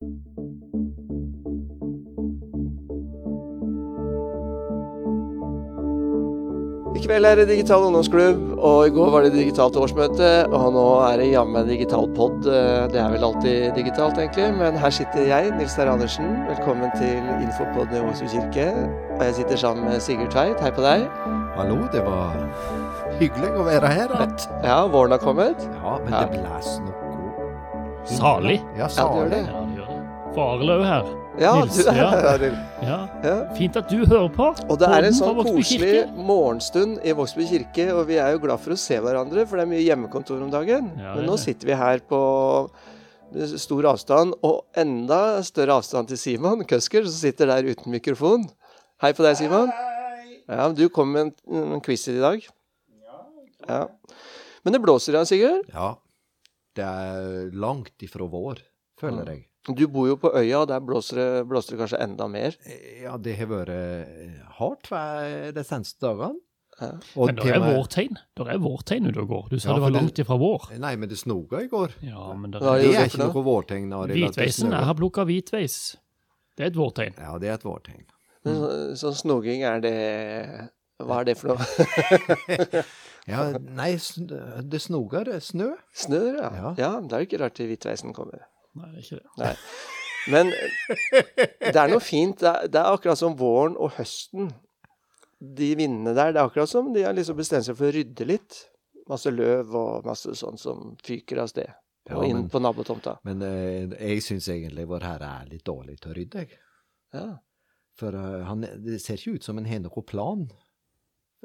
I kveld er det digital ungdomsklubb, og i går var det digitalt årsmøte. Og nå er det jammen digital pod. Det er vel alltid digitalt, egentlig. Men her sitter jeg, Nils Terje Andersen. Velkommen til Infopod i Åsu kirke. Og jeg sitter sammen med Sigurd Tveit. Hei på deg. Hallo, det var hyggelig å være her igjen. Ja, våren har kommet. Ja, men Ja. det blåser noe. Salig. Ja, Ja, det gjør salig. det. Ja, det gjør det. Jo her. Ja, Nils, du er ja. Ja. Ja. Fint at du hører på. Og det er en sånn koselig morgenstund i Vågsby kirke, og vi er jo glad for å se hverandre, for det er mye hjemmekontor om dagen. Ja, Men nå sitter vi her på stor avstand, og enda større avstand til Simon Køsker, som sitter der uten mikrofon. Hei på deg, Simon. Ja, Du kom med en, en quiz i dag. Ja. Men det blåser i dag, Sigurd. Ja. Det er langt ifra vår, føler jeg. Du bor jo på øya, og der blåser det, blåser det kanskje enda mer. Ja, det har vært eh, hardt de seneste dagene. Ja. Og Men det er vårtegn. Det er vårtegn ute og går. Du sa Ja, det var langt ifra vår. Nei, men det snoga i går. Ja, men det er Det er ikke noe? vårtegn. Hvitveisen. Jeg har plukka hvitveis. Det er et vårtegn. Ja, det er et vårtegn. Men så- sånn snoging, er det Hva er det for noe? Ja, nei, sn- det snoger snø. Snør, ja. Ja. ja. Det er jo ikke rart hvitveisen kommer. Nei, det er ikke det. Men det er noe fint. Det er, det er akkurat som våren og høsten. De vindene der, det er akkurat som de har liksom bestemt seg for å rydde litt. Masse løv og masse sånn som fyker av sted. Ja, og inn men- på nabotomta. Men eh, jeg syns egentlig vår herre er litt dårlig til å rydde. jeg. Ja. For uh, han, det ser ikke ut som en har noen plan.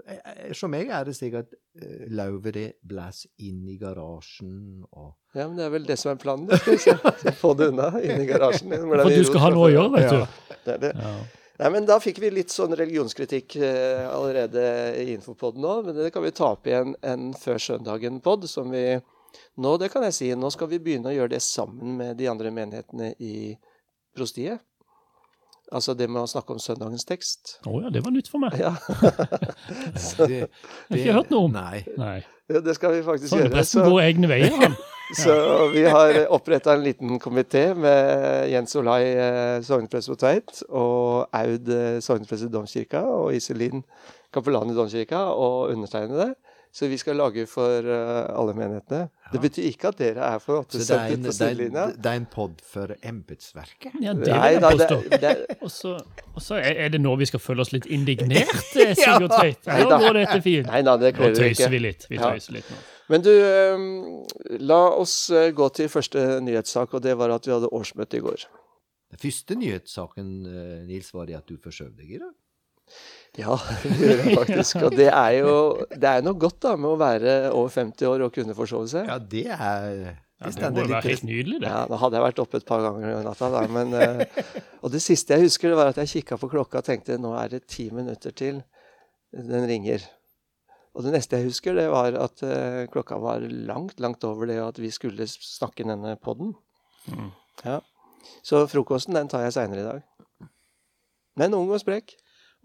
Eh, eh, Som meg er det slik at uh, lauvet det blåser inn i garasjen og ja, men det er vel det som er planen. Du Få det unna inn i garasjen. For du skal ha noe å gjøre, vet du. Ja. Det er det. Ja. Nei, men Da fikk vi litt sånn religionskritikk eh, allerede i Infopoden nå. Men det kan vi ta opp igjen en før søndagen-pod. som vi Nå det kan jeg si, nå skal vi begynne å gjøre det sammen med de andre menighetene i prostiet. Altså det med å snakke om søndagens tekst. Å ja, det var nytt for meg. Ja, det, har ikke hørt noe om. Nei. Nei. ja, det skal vi faktisk gjøre. Sognepresten Så, går egne veier, han. så vi har oppretta en liten komité med Jens Olai, eh, sogneprest på Tveit, og Aud, eh, sogneprest i Domkirka, og Iselin, kapellan i Domkirka, og undertegnede. Så vi skal lage for eh, alle menighetene. Det betyr ikke at dere er for Så det er, 78 på sidelinja. det er en pod for embetsverket? Ja, det vil jeg påstå. Og så, er det nå vi skal føle oss litt indignert, eh, Sigurd Tveit. Da. går dette fint? nei da, det Nå kler dere tøyser ikke. vi litt. Vi Ja. litt nå. Men du, eh, la oss gå til første nyhetssak, og det var at vi hadde årsmøte i går. Den første nyhetssaken, Nils, var det at du forskjøv deg i dag? Ja, det gjør jeg faktisk. Og det er jo det er noe godt da med å være over 50 år og kunne forsove seg. Ja, det er Ja, Det må være litt helt nydelig, det. Ja, Nå hadde jeg vært oppe et par ganger i natta, da, men eh, Og det siste jeg husker, det var at jeg kikka på klokka og tenkte nå er det ti minutter til den ringer. Og det neste jeg husker, det var at eh, klokka var langt, langt over det at vi skulle snakke i denne poden. Mm. Ja. Så frokosten, den tar jeg seinere i dag. Men ung og sprek.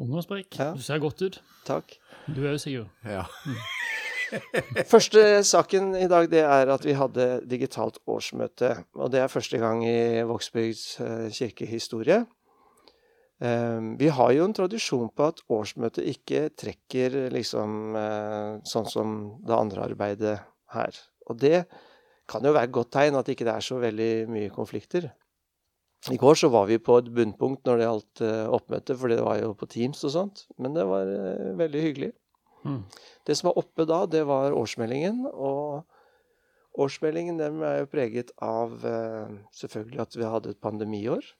Ung. Ja. Du ser godt ut. Takk. Du er jo Sigurd. Ja. Første saken i dag det er at vi hadde digitalt årsmøte. Og det er første gang i Vågsbygds eh, kirkehistorie. Eh, vi har jo en tradisjon på at årsmøtet ikke trekker liksom eh, sånn som det andre arbeidet her. Og det kan jo være et godt tegn at ikke det er så veldig mye konflikter. I går så var vi på et bunnpunkt når det gjaldt eh, oppmøte, for det var jo på Teams og sånt. Men det var eh, veldig hyggelig. Mm. Det som var oppe da, det var årsmeldingen. Og årsmeldingen den er jo preget av eh, selvfølgelig at vi hadde et pandemiår.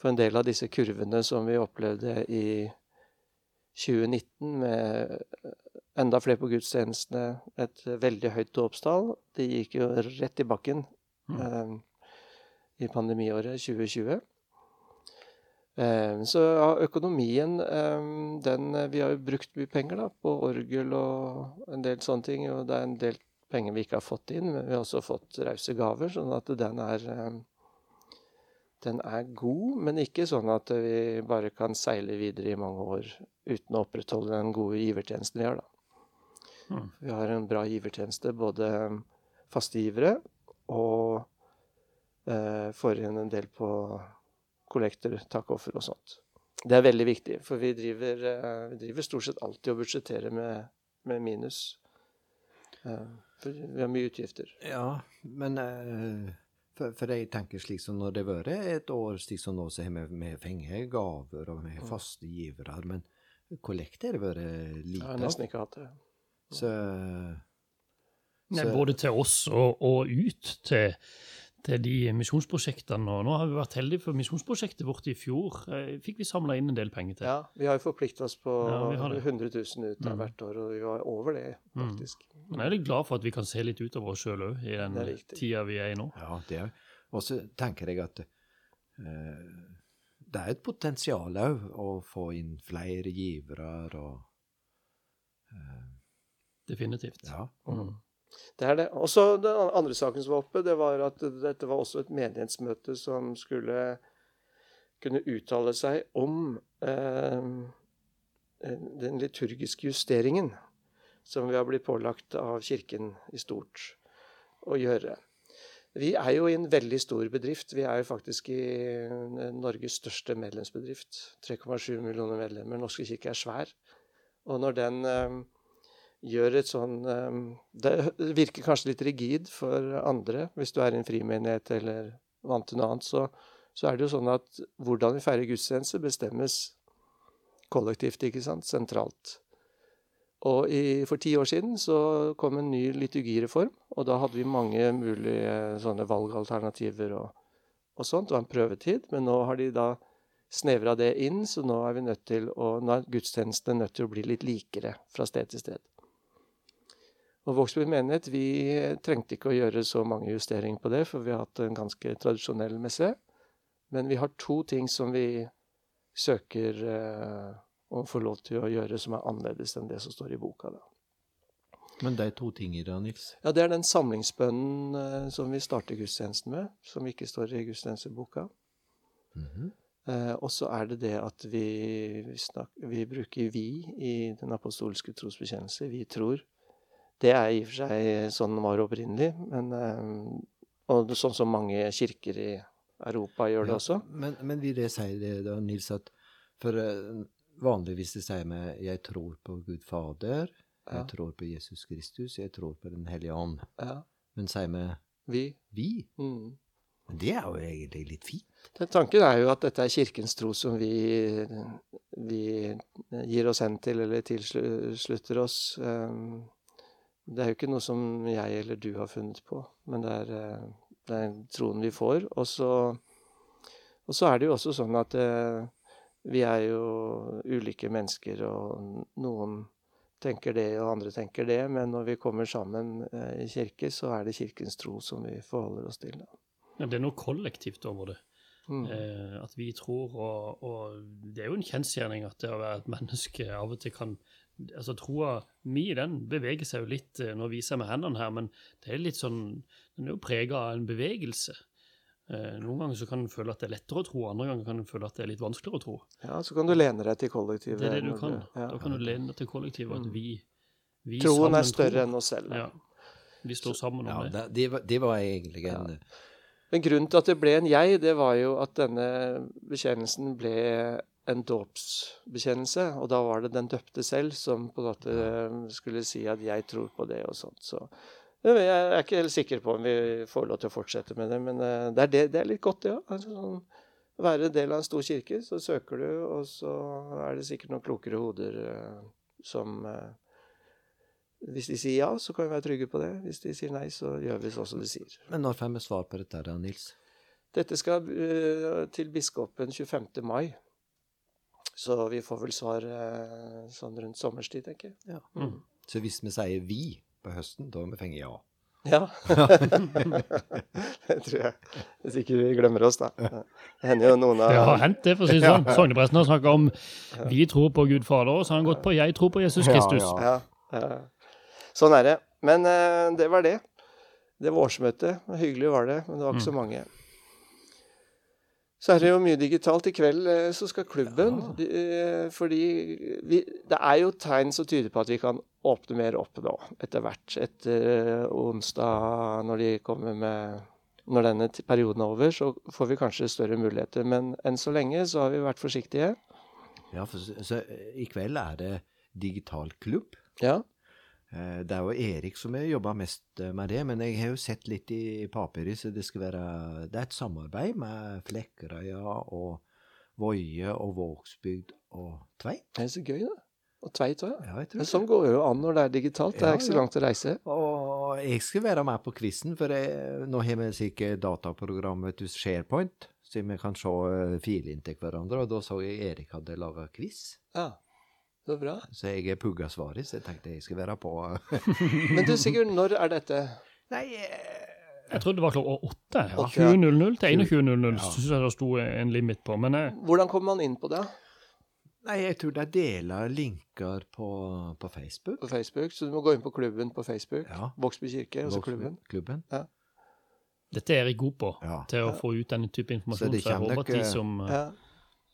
For en del av disse kurvene som vi opplevde i 2019 med enda flere på gudstjenestene, et veldig høyt dåpstall, det gikk jo rett i bakken eh, i pandemiåret 2020. Eh, Så ja, økonomien eh, den, Vi har jo brukt mye penger da, på orgel og en del sånne ting. Og det er en del penger vi ikke har fått inn, men vi har også fått rause gaver. Sånn at den er eh, Den er god, men ikke sånn at vi bare kan seile videre i mange år uten å opprettholde den gode givertjenesten vi har, da. Mm. Vi har en bra givertjeneste, både faste givere og Eh, får inn en del på kollekter, takkoffer og sånt. Det er veldig viktig, for vi driver, eh, vi driver stort sett alltid og budsjetterer med, med minus. Eh, for vi har mye utgifter. Ja, men eh, for, for jeg tenker slik som når det har vært et år slik som nå, så har vi, fengt gaver og med faste givere. Men kollekt har det vært lite har av. nesten ikke hatt det. Så, Nei, både til oss og, og ut til, til de misjonsprosjektene. Og nå har vi vært heldige, for misjonsprosjektet vårt i fjor eh, fikk vi samla inn en del penger til. Ja, vi har jo forplikta oss på Ja, vi har det. 100 000 ut av Mm. hvert år, og vi var over det, faktisk. Men jeg er litt glad for at vi kan se litt utover oss sjøl òg, i den tida vi er i nå. Ja, det er Og så tenker jeg at eh, det er et potensial òg å få inn flere givere og eh, Definitivt. Ja. Mm. Det er det. Og så Den andre saken som var oppe, det var at dette var også et menighetsmøte som skulle kunne uttale seg om eh, den liturgiske justeringen som vi har blitt pålagt av Kirken i stort å gjøre. Vi er jo i en veldig stor bedrift. Vi er jo faktisk i Norges største medlemsbedrift. 3,7 millioner medlemmer. Norske kirke er svær. Og når den eh, gjør et sånn eh, Det virker kanskje litt rigid for andre, hvis du er i en frimenighet eller vant til noe annet. Så, så er det jo sånn at hvordan vi feirer gudstjeneste, bestemmes kollektivt, ikke sant? Sentralt. Og i, for ti år siden så kom en ny liturgireform, og da hadde vi mange mulige sånne valgalternativer og, og sånt. Det var en prøvetid, men nå har de da snevra det inn, så nå er vi nødt til å, nå er gudstjenestene nødt til å bli litt likere fra sted til sted. Og Vågsbygd menighet vi trengte ikke å gjøre så mange justeringer på det, for vi har hatt en ganske tradisjonell messe. Men vi har to ting som vi søker eh, å få lov til å gjøre som er annerledes enn det som står i boka. da. Men de to tingene, da, Nils? Ja, Det er den samlingsbønnen eh, som vi starter gudstjenesten med, som ikke står i gudstjenesteboka. Mhm. Eh, og så er det det at vi, vi, snak, vi bruker vi i den apostolske trosbekjennelse. Vi tror. Det er i og for seg sånn den var opprinnelig, men, eh, og sånn som mange kirker i Europa gjør det Ja, også. Men, men vil det si det da, Nils, at for eh, vanligvis det sier vi 'jeg tror på Gud Fader', 'jeg Ja. tror på Jesus Kristus', 'jeg tror på Den hellige ånd'. Ja, Men sier vi vi. 'vi'? Mm. Det er jo egentlig litt fint. Den tanken er jo at dette er kirkens tro som vi, vi gir oss hen til eller tilslutter oss. Um, Det er jo ikke noe som jeg eller du har funnet på, men det er, eh, det er troen vi får. Og så, og så er det jo også sånn at eh, vi er jo ulike mennesker, og noen tenker det, og andre tenker det. Men når vi kommer sammen eh, i kirke, så er det kirkens tro som vi forholder oss til. Ja, det er noe kollektivt over det. Mm. Eh, at vi tror, og, og det er jo en kjensgjerning at det å være et menneske av og til kan altså Troa mi den beveger seg jo litt eh, Nå viser jeg med hendene her, men det er litt sånn, den er jo prega av en bevegelse. Eh, noen ganger så kan en føle at det er lettere å tro, andre ganger kan en føle at det er litt vanskeligere å tro. Ja, så kan du lene deg til kollektivet. Det er det du kan. ja. Da kan du lene deg til kollektivet, at Mm. vi, vi Troen er større tror. enn oss selv. Ja. Vi står sammen om det. det, det, var, det var egentlig en Men grunnen til at det ble en jeg, det var jo at denne bekjennelsen ble en dåpsbekjennelse. Og da var det den døpte selv som på en måte skulle si at 'jeg tror på det' og sånt. Så jeg er ikke helt sikker på om vi får lov til å fortsette med det, men eh, det er, det, det er litt godt, det ja. Altså, sånn, være del av en stor kirke, så søker du, og så er det sikkert noen klokere hoder eh, som eh, Hvis de sier ja, så kan vi være trygge på det. Hvis de sier nei, så gjør vi sånn som de sier. Men når får vi svar på dette, da, Nils? Dette skal uh, til biskopen 25. mai. Så vi får vel svar eh, sånn rundt sommerstid, tenker jeg. Ja. Mm. Så hvis vi sier 'vi' på høsten, da har vi fått ja. Ja. det tror jeg. Hvis ikke vi glemmer oss, da. Det hender jo noen av Det har hendt, det, for å si det sånn. Sognepresten har snakka om 'vi tror på Gud Fader', og så har han gått på 'jeg tror på Jesus Kristus'. ja. Ja, ja. Sånn er det. Men eh, det var det. Det var årsmøtet. Hyggelig var det, men det var ikke så mange. Så er det jo mye digitalt. I kveld eh, så skal klubben de, eh, Fordi vi, det er jo tegn som tyder på at vi kan åpne mer opp nå, etter hvert. Etter eh, onsdag, når de kommer med når denne perioden er over, så får vi kanskje større muligheter. Men enn så lenge så har vi vært forsiktige. Ja, for, så, så i kveld er det digital klubb. Ja. Eh, Det er jo Erik som har jobba mest eh, med det, men jeg har jo sett litt i papiret, så det skal være Det er et samarbeid med Flekkerøya og Voie og Vågsbygd og Tveit. Det er så gøy, da. Og Tveit òg, ja. Ja, Men det. sånn går jo an når det er digitalt. Det Ja, er ikke så langt å reise. Og jeg skal være med på quizen, for jeg, nå har vi sikkert dataprogrammet til SharePoint, så vi kan se filene til hverandre, og da så jeg Erik hadde laga quiz. Ja, så bra. Så jeg er pugga svaret, så jeg tenkte jeg skulle være på. Men du Sigurd, når er dette? Nei, eh, Jeg trodde det var klokka åtte. Ja. 20.00 til 21.00 Ja. synes jeg det sto en limit på. Men jeg, Hvordan kommer man inn på det nei, jeg tror de deler linker på, på Facebook. på Facebook? Så du må gå inn på klubben på Facebook. Ja. Vågsby kirke, og så klubben. Klubben. dette er jeg god på, Ja. til å få ut denne type informasjon. Så det Så, jeg kommer håper at de nok, eh, som eh, Ja,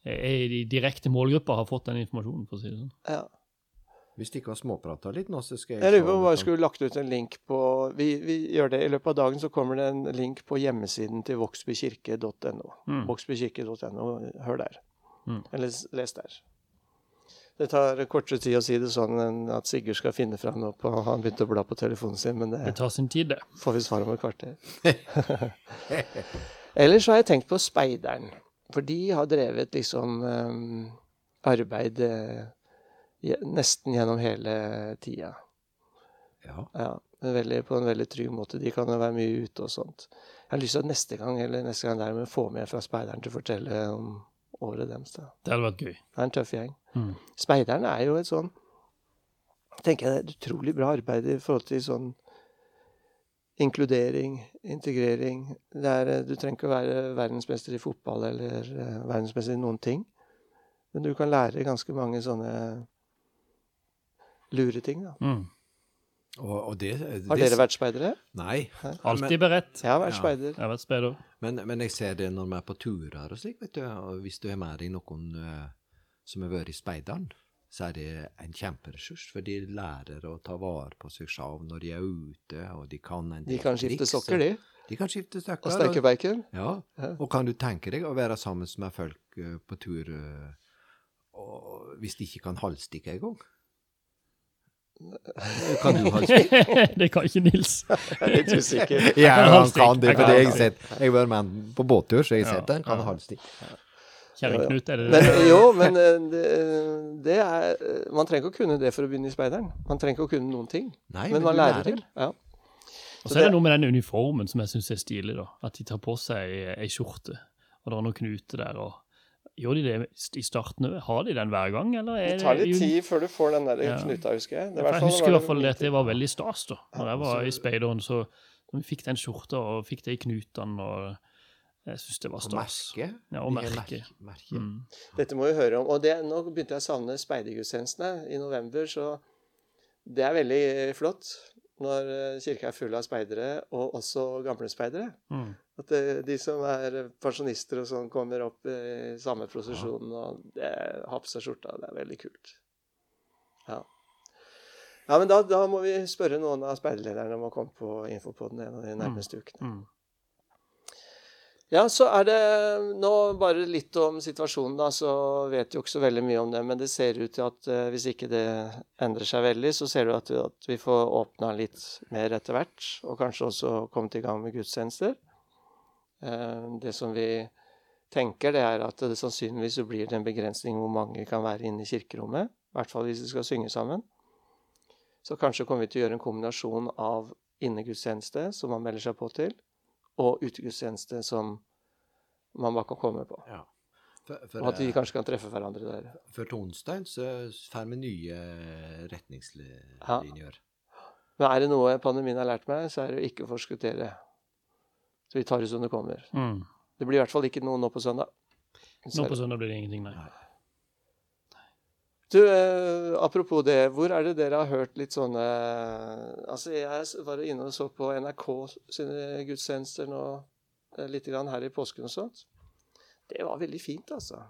er i direkte målgrupper, har fått den informasjonen, for å si det sånn. ja. Hvis de ikke har småprata litt nå, så skal jeg Jeg lurer på om vi skulle lagt ut en link på vi, vi gjør det I løpet av dagen så kommer det en link på hjemmesiden til voksbykirke.no. Mm. Voksbykirke.no, Hør der. Mm. Eller les der. Det tar kortere tid å si det sånn enn at Sigurd skal finne fram nå på Han begynte å bla på telefonen sin, men Det det tar sin tid, det. får vi svar om et kvarter. Ellers så har jeg tenkt på Speideren. For de har drevet liksom eh, arbeid eh, nesten gjennom hele tida. Ja. Ja, veldig, på en veldig trygg måte. De kan jo være mye ute og sånt. Jeg har lyst til at neste gang eller neste gang der må jeg få med fra speideren til å fortelle om året deres. da. Det hadde vært gøy. Det er en tøff gjeng. Mm. Speideren er jo et sånn tenker jeg, det er et utrolig bra arbeid i forhold til sånn inkludering, integrering. Det er, eh, du trenger ikke å være verdensmester i fotball eller eh, verdensmester i noen ting. Men du kan lære ganske mange sånne lure ting. da. Mm. Og, og det, Har dere vært speidere? Nei. Alltid beredt. Jeg har vært Ja. speider. Jeg har vært speider. Men, men jeg ser det når vi er på turer og slik, vet du. Og hvis du har med deg noen uh, som har vært i speideren, så er det en kjemperessurs. For de lærer å ta vare på seg selv når de er ute, og de kan en De kan skifte triks, sokker, de. De kan skifte sokker. Og steke bacon. Ja. Og kan du tenke deg å være sammen med folk eh, på tur eh, og hvis de ikke kan halvstikke engang? Kan du halvstikke? det kan ikke Nils. Jeg er litt usikker. Ja, han kan det, for det jeg har sett. Jeg har vært med på båttur, så jeg har sett det. Han kan ja. halvstikke. Kjerring-Knut, er det Men det? jo, men eh, det, det er Man trenger ikke å kunne det for å begynne i speideren. Man trenger ikke å kunne noen ting. Nei, Men men man lærer lærer. til. Ja. Og så er det noe med den uniformen som jeg syns er stilig, da. At de tar på seg ei skjorte, og det er noen knuter der. og Gjør de det i starten òg? Har de den hver gang, eller er Det tar litt tid før du får den der Ja. knuta, husker jeg. Jeg fall- husker i hvert fall det at det var veldig stas da Når jeg var i speideren. Så vi fikk den skjorta og fikk det i knutene, og jeg syns det var stas. merke. Ja, og merke. merke. merke. Mm. Dette må vi høre om. Og det, nå begynte jeg å savne speidergudstjenestene i november, så det er veldig flott når eh, kirka er full av speidere, og også gamle speidere. Mm. At det, de som er pensjonister og sånn, kommer opp i samme prosesjon og det, har på seg skjorta. Det er veldig kult. Ja. Ja, men da, da må vi spørre noen av speiderlederne om å komme på Infopoden en av de nærmeste ukene. Ja, så er det nå bare litt om situasjonen, da. Så vet jo ikke så veldig mye om det. Men det ser ut til at eh, hvis ikke det endrer seg veldig, så ser du at, at vi får åpna litt mer etter hvert. Og kanskje også kommet i gang med gudstjenester. Eh, det som vi tenker, det er at det sannsynligvis så blir det en begrensning hvor mange kan være inne i kirkerommet. I hvert fall hvis vi skal synge sammen. Så kanskje kommer vi til å gjøre en kombinasjon av innegudstjeneste, som man melder seg på til, og utegudstjeneste som man bare kan komme på. Ja. For, for, Og at de eh, kanskje kan treffe hverandre der. for til onsdag så får vi nye retningslinjer. Ja. Men er det noe pandemien har lært meg, så er det å ikke forskuttere. Så vi tar det som det kommer. Mm. Det blir i hvert fall ikke noe nå på søndag. Nå på søndag blir det ingenting, nei. Du, eh, apropos det, hvor er det dere har hørt litt sånne Altså, jeg var inne og så på NRK sine gudstjenester nå eh, litt grann her i påsken og sånt. Det var veldig fint, altså.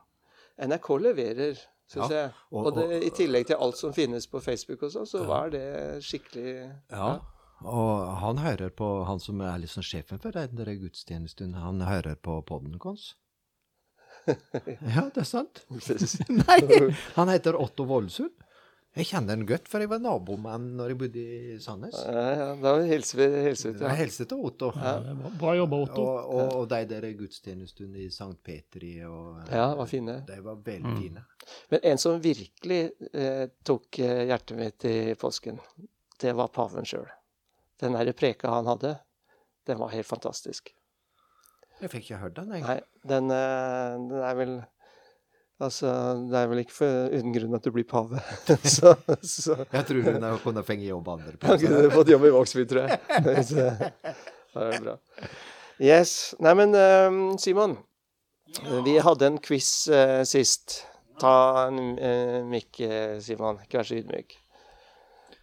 NRK leverer, syns Ja, jeg. og- Og det, i tillegg til alt som finnes på Facebook og sånn, så Ja. var det skikkelig Ja. Og han hører på, han som er liksom sjefen for den gudstjenesten, han hører på podden vår. Ja, det er sant. Nei, han heter Otto Voldsund. Jeg kjenner han godt, for jeg var nabomann når jeg bodde i Sandnes. Ja, ja, da hilser vi hilser vi til Jeg ham. hilser til Otto. Ja, bra. Jobba, Otto. og, og de der gudstjenestene i Sankt Petri og Ja, var fine. De var veldig Mm. fine. Men en som virkelig eh, tok eh, hjertet mitt i påsken, det var paven sjøl. Den der preka han hadde, den var helt fantastisk. Jeg fikk ikke hørt den, jeg. Nei, den, eh, den er vel Altså, det er vel ikke for, uten grunn at du blir pave. så, så Jeg tror hun har kunnet fenge jobb andre han kunne fått jobb i Vågsby, tror jeg. Så, det er bra. Yes. Nei, men eh, Simon. Vi hadde en quiz uh, sist. Ta en uh, mikk, Simon. Ikke vær så ydmyk.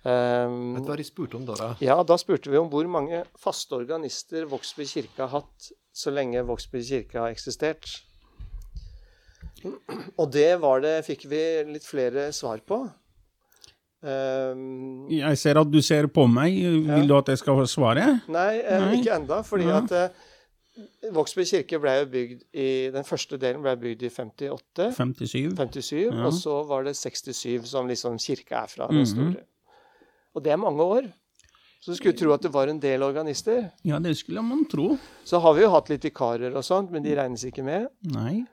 Um, Vet du hva de spurte om da? da? ja, da spurte vi om hvor mange faste organister Vågsby kirke har hatt så lenge Vågsby kirke har eksistert. Og det var det fikk vi litt flere svar på. Um, Jeg ser at du ser på meg. Vil du at jeg skal svare? Nei, eh, Nei. ikke enda, fordi Ja. at eh, Vågsby kirke ble jo bygd i Den første delen ble bygd i 58, 57. 57 Ja. og så var det 67 som liksom kirka er fra, Mm -hmm. Og det er mange år. Så du skulle tro at det var en del organister. Ja, det skulle man tro. Så har vi jo hatt litt vikarer og sånt, men de regnes ikke med. Nei.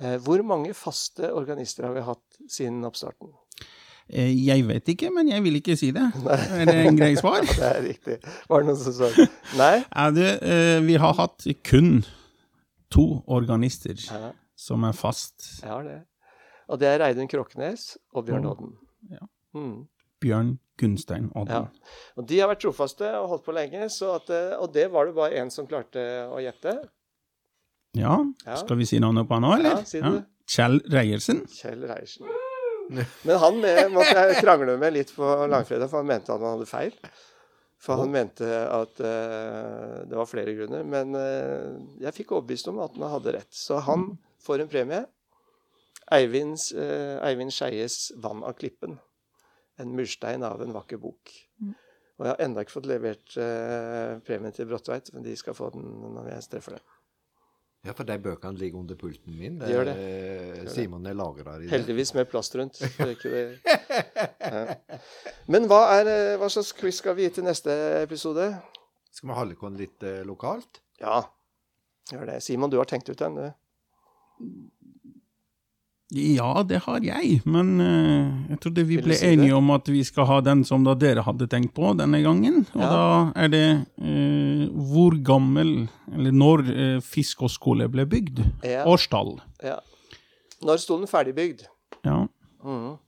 Eh, hvor mange faste organister har vi hatt siden oppstarten? Eh, Jeg vet ikke, men jeg vil ikke si det. Er det en grei svar? ja, Det er riktig. Var det noen som sa Nei? Det, eh, vi har hatt kun to organister Ja, som er fast. har det. Og det er Reidun Kroknes og Bjørn Mm. Odden. Ja. Mm. Bjørn Gunstein Ja. Og de har vært trofaste og holdt på lenge, så at, eh, og det var det bare én som klarte å gjette. Ja. Ja. Skal vi si navnet på han òg, eller? Ja, si det. Kjell Reiersen. Kjell Reiersen. Men han med, måtte jeg krangle med litt på langfredag, for han mente at han hadde feil. For han mente at uh, det var flere grunner. Men uh, jeg fikk overbevist om at han hadde rett. Så han får en premie. Eivinds, uh, Eivind Skeies 'Vann av klippen'. En murstein av en vakker bok. Og jeg har ennå ikke fått levert eh, premien til Bråttveit, men de skal få den når jeg treffer dem. Ja, for de bøkene ligger under pulten min. De gjør det. Eh, Simon er lagra i det. Heldigvis med plast rundt. Ja. Men hva, er, eh, hva slags quiz skal vi gi til neste episode? Skal vi holde oss litt eh, lokalt? Ja, gjør det. Simon, du har tenkt ut den, du. Ja, det har jeg, men uh, jeg trodde vi ble si det? enige om at vi skal ha den som da dere hadde tenkt på denne gangen. Og Ja. da er det uh, hvor gammel, eller når uh, fiskeskole ble bygd. Ja. Årstall. Ja. Når sto den ferdigbygd? Ja. Mhm.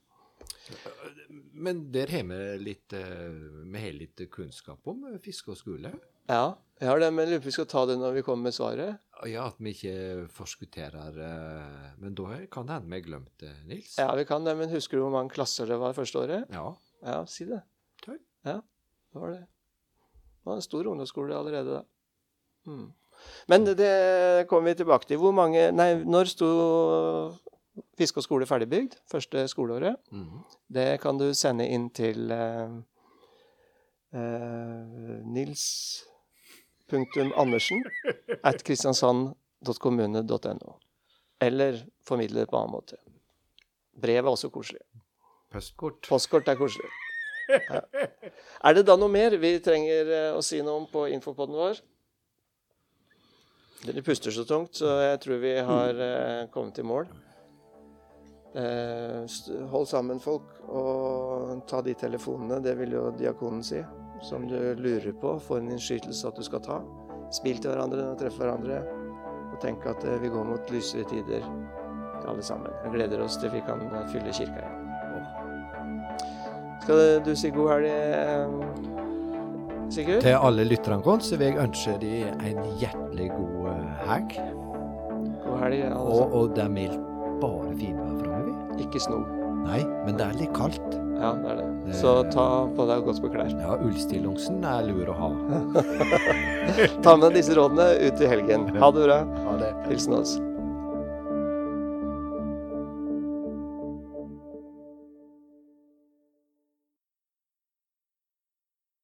Men der har litt, eh, vi har litt kunnskap om eh, fiske og skole. Ja, jeg har det, men lurer på vi skal ta det når vi kommer med svaret. Ja, at vi ikke forskutterer eh, Men da kan det hende vi har glemt det, Nils. Ja, vi kan det, men husker du hvor mange klasser det var første året? Ja. Ja, si det. Tøy. Ja, det var det. Det var en stor ungdomsskole allerede da. Mm. Men det, det kommer vi tilbake til. Hvor mange Nei, når sto Fiske og skole ferdigbygd? Første skoleåret? Mhm. Det kan du sende inn til eh, eh, nils.andersen at kristiansand.kommune.no. Eller formidle det på annen måte. Brev er også koselig. Postkort. Postkort er koselig. Ja. Er det da noe mer vi trenger eh, å si noe om på infopoden vår? Dere puster så tungt, så jeg tror vi har eh, kommet i mål. Eh, hold sammen, folk, og ta de telefonene. Det vil jo diakonen si. Som du lurer på, får en innskytelse at du skal ta. Smil til hverandre og treff hverandre. Og tenk at eh, vi går mot lysere tider, alle sammen. Jeg gleder oss til vi kan eh, fylle kirka igjen. Skal du si god helg, Sigurd? Til alle lytterne våre så vil jeg ønske de en hjertelig god helg. God helg, alle Og, sammen. og det er mildt bare framover. Ikke sno. Nei, men det er litt kaldt. Ja, det er det. Det- Så ta på deg godt på klær. Ja, ullstillongsen er lur å ha. Ta med disse rådene ut i helgen. Ha det bra. Ha det. Hilsen oss.